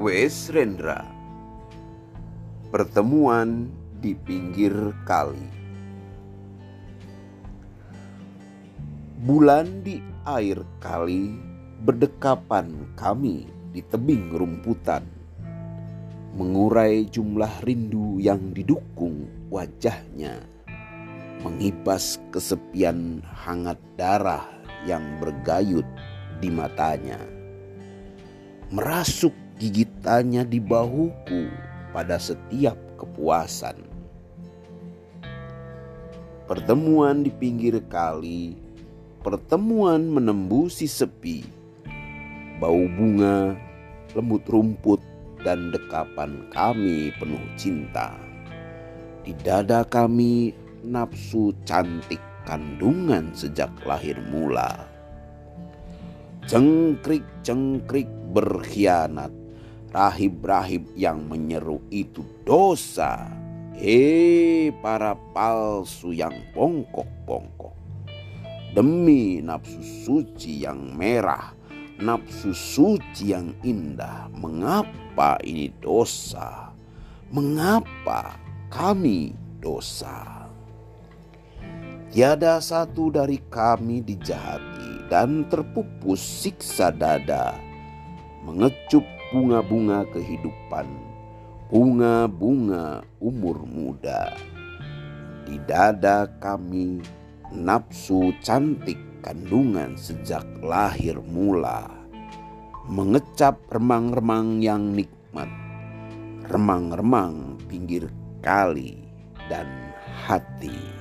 Wes Rendra. Pertemuan di pinggir kali. Bulan di air kali berdekapan kami di tebing rumputan. Mengurai jumlah rindu yang didukung wajahnya. Mengibas kesepian hangat darah yang bergayut di matanya. Merasuk gigitannya di bahuku pada setiap kepuasan. Pertemuan di pinggir kali, pertemuan menembusi sepi, bau bunga, lembut rumput, dan dekapan kami penuh cinta. Di dada kami nafsu cantik kandungan sejak lahir mula. Cengkrik-cengkrik berkhianat. Rahib-rahib yang menyeru itu dosa. Hei para palsu yang bongkok-bongkok. Demi nafsu suci yang merah, nafsu suci yang indah, mengapa ini dosa? Mengapa kami dosa? Tiada satu dari kami dijahati dan terpupus siksa dada mengecup bunga-bunga kehidupan, bunga-bunga umur muda. Di dada kami nafsu cantik kandungan sejak lahir mula, mengecap remang-remang yang nikmat, remang-remang pinggir kali dan hati.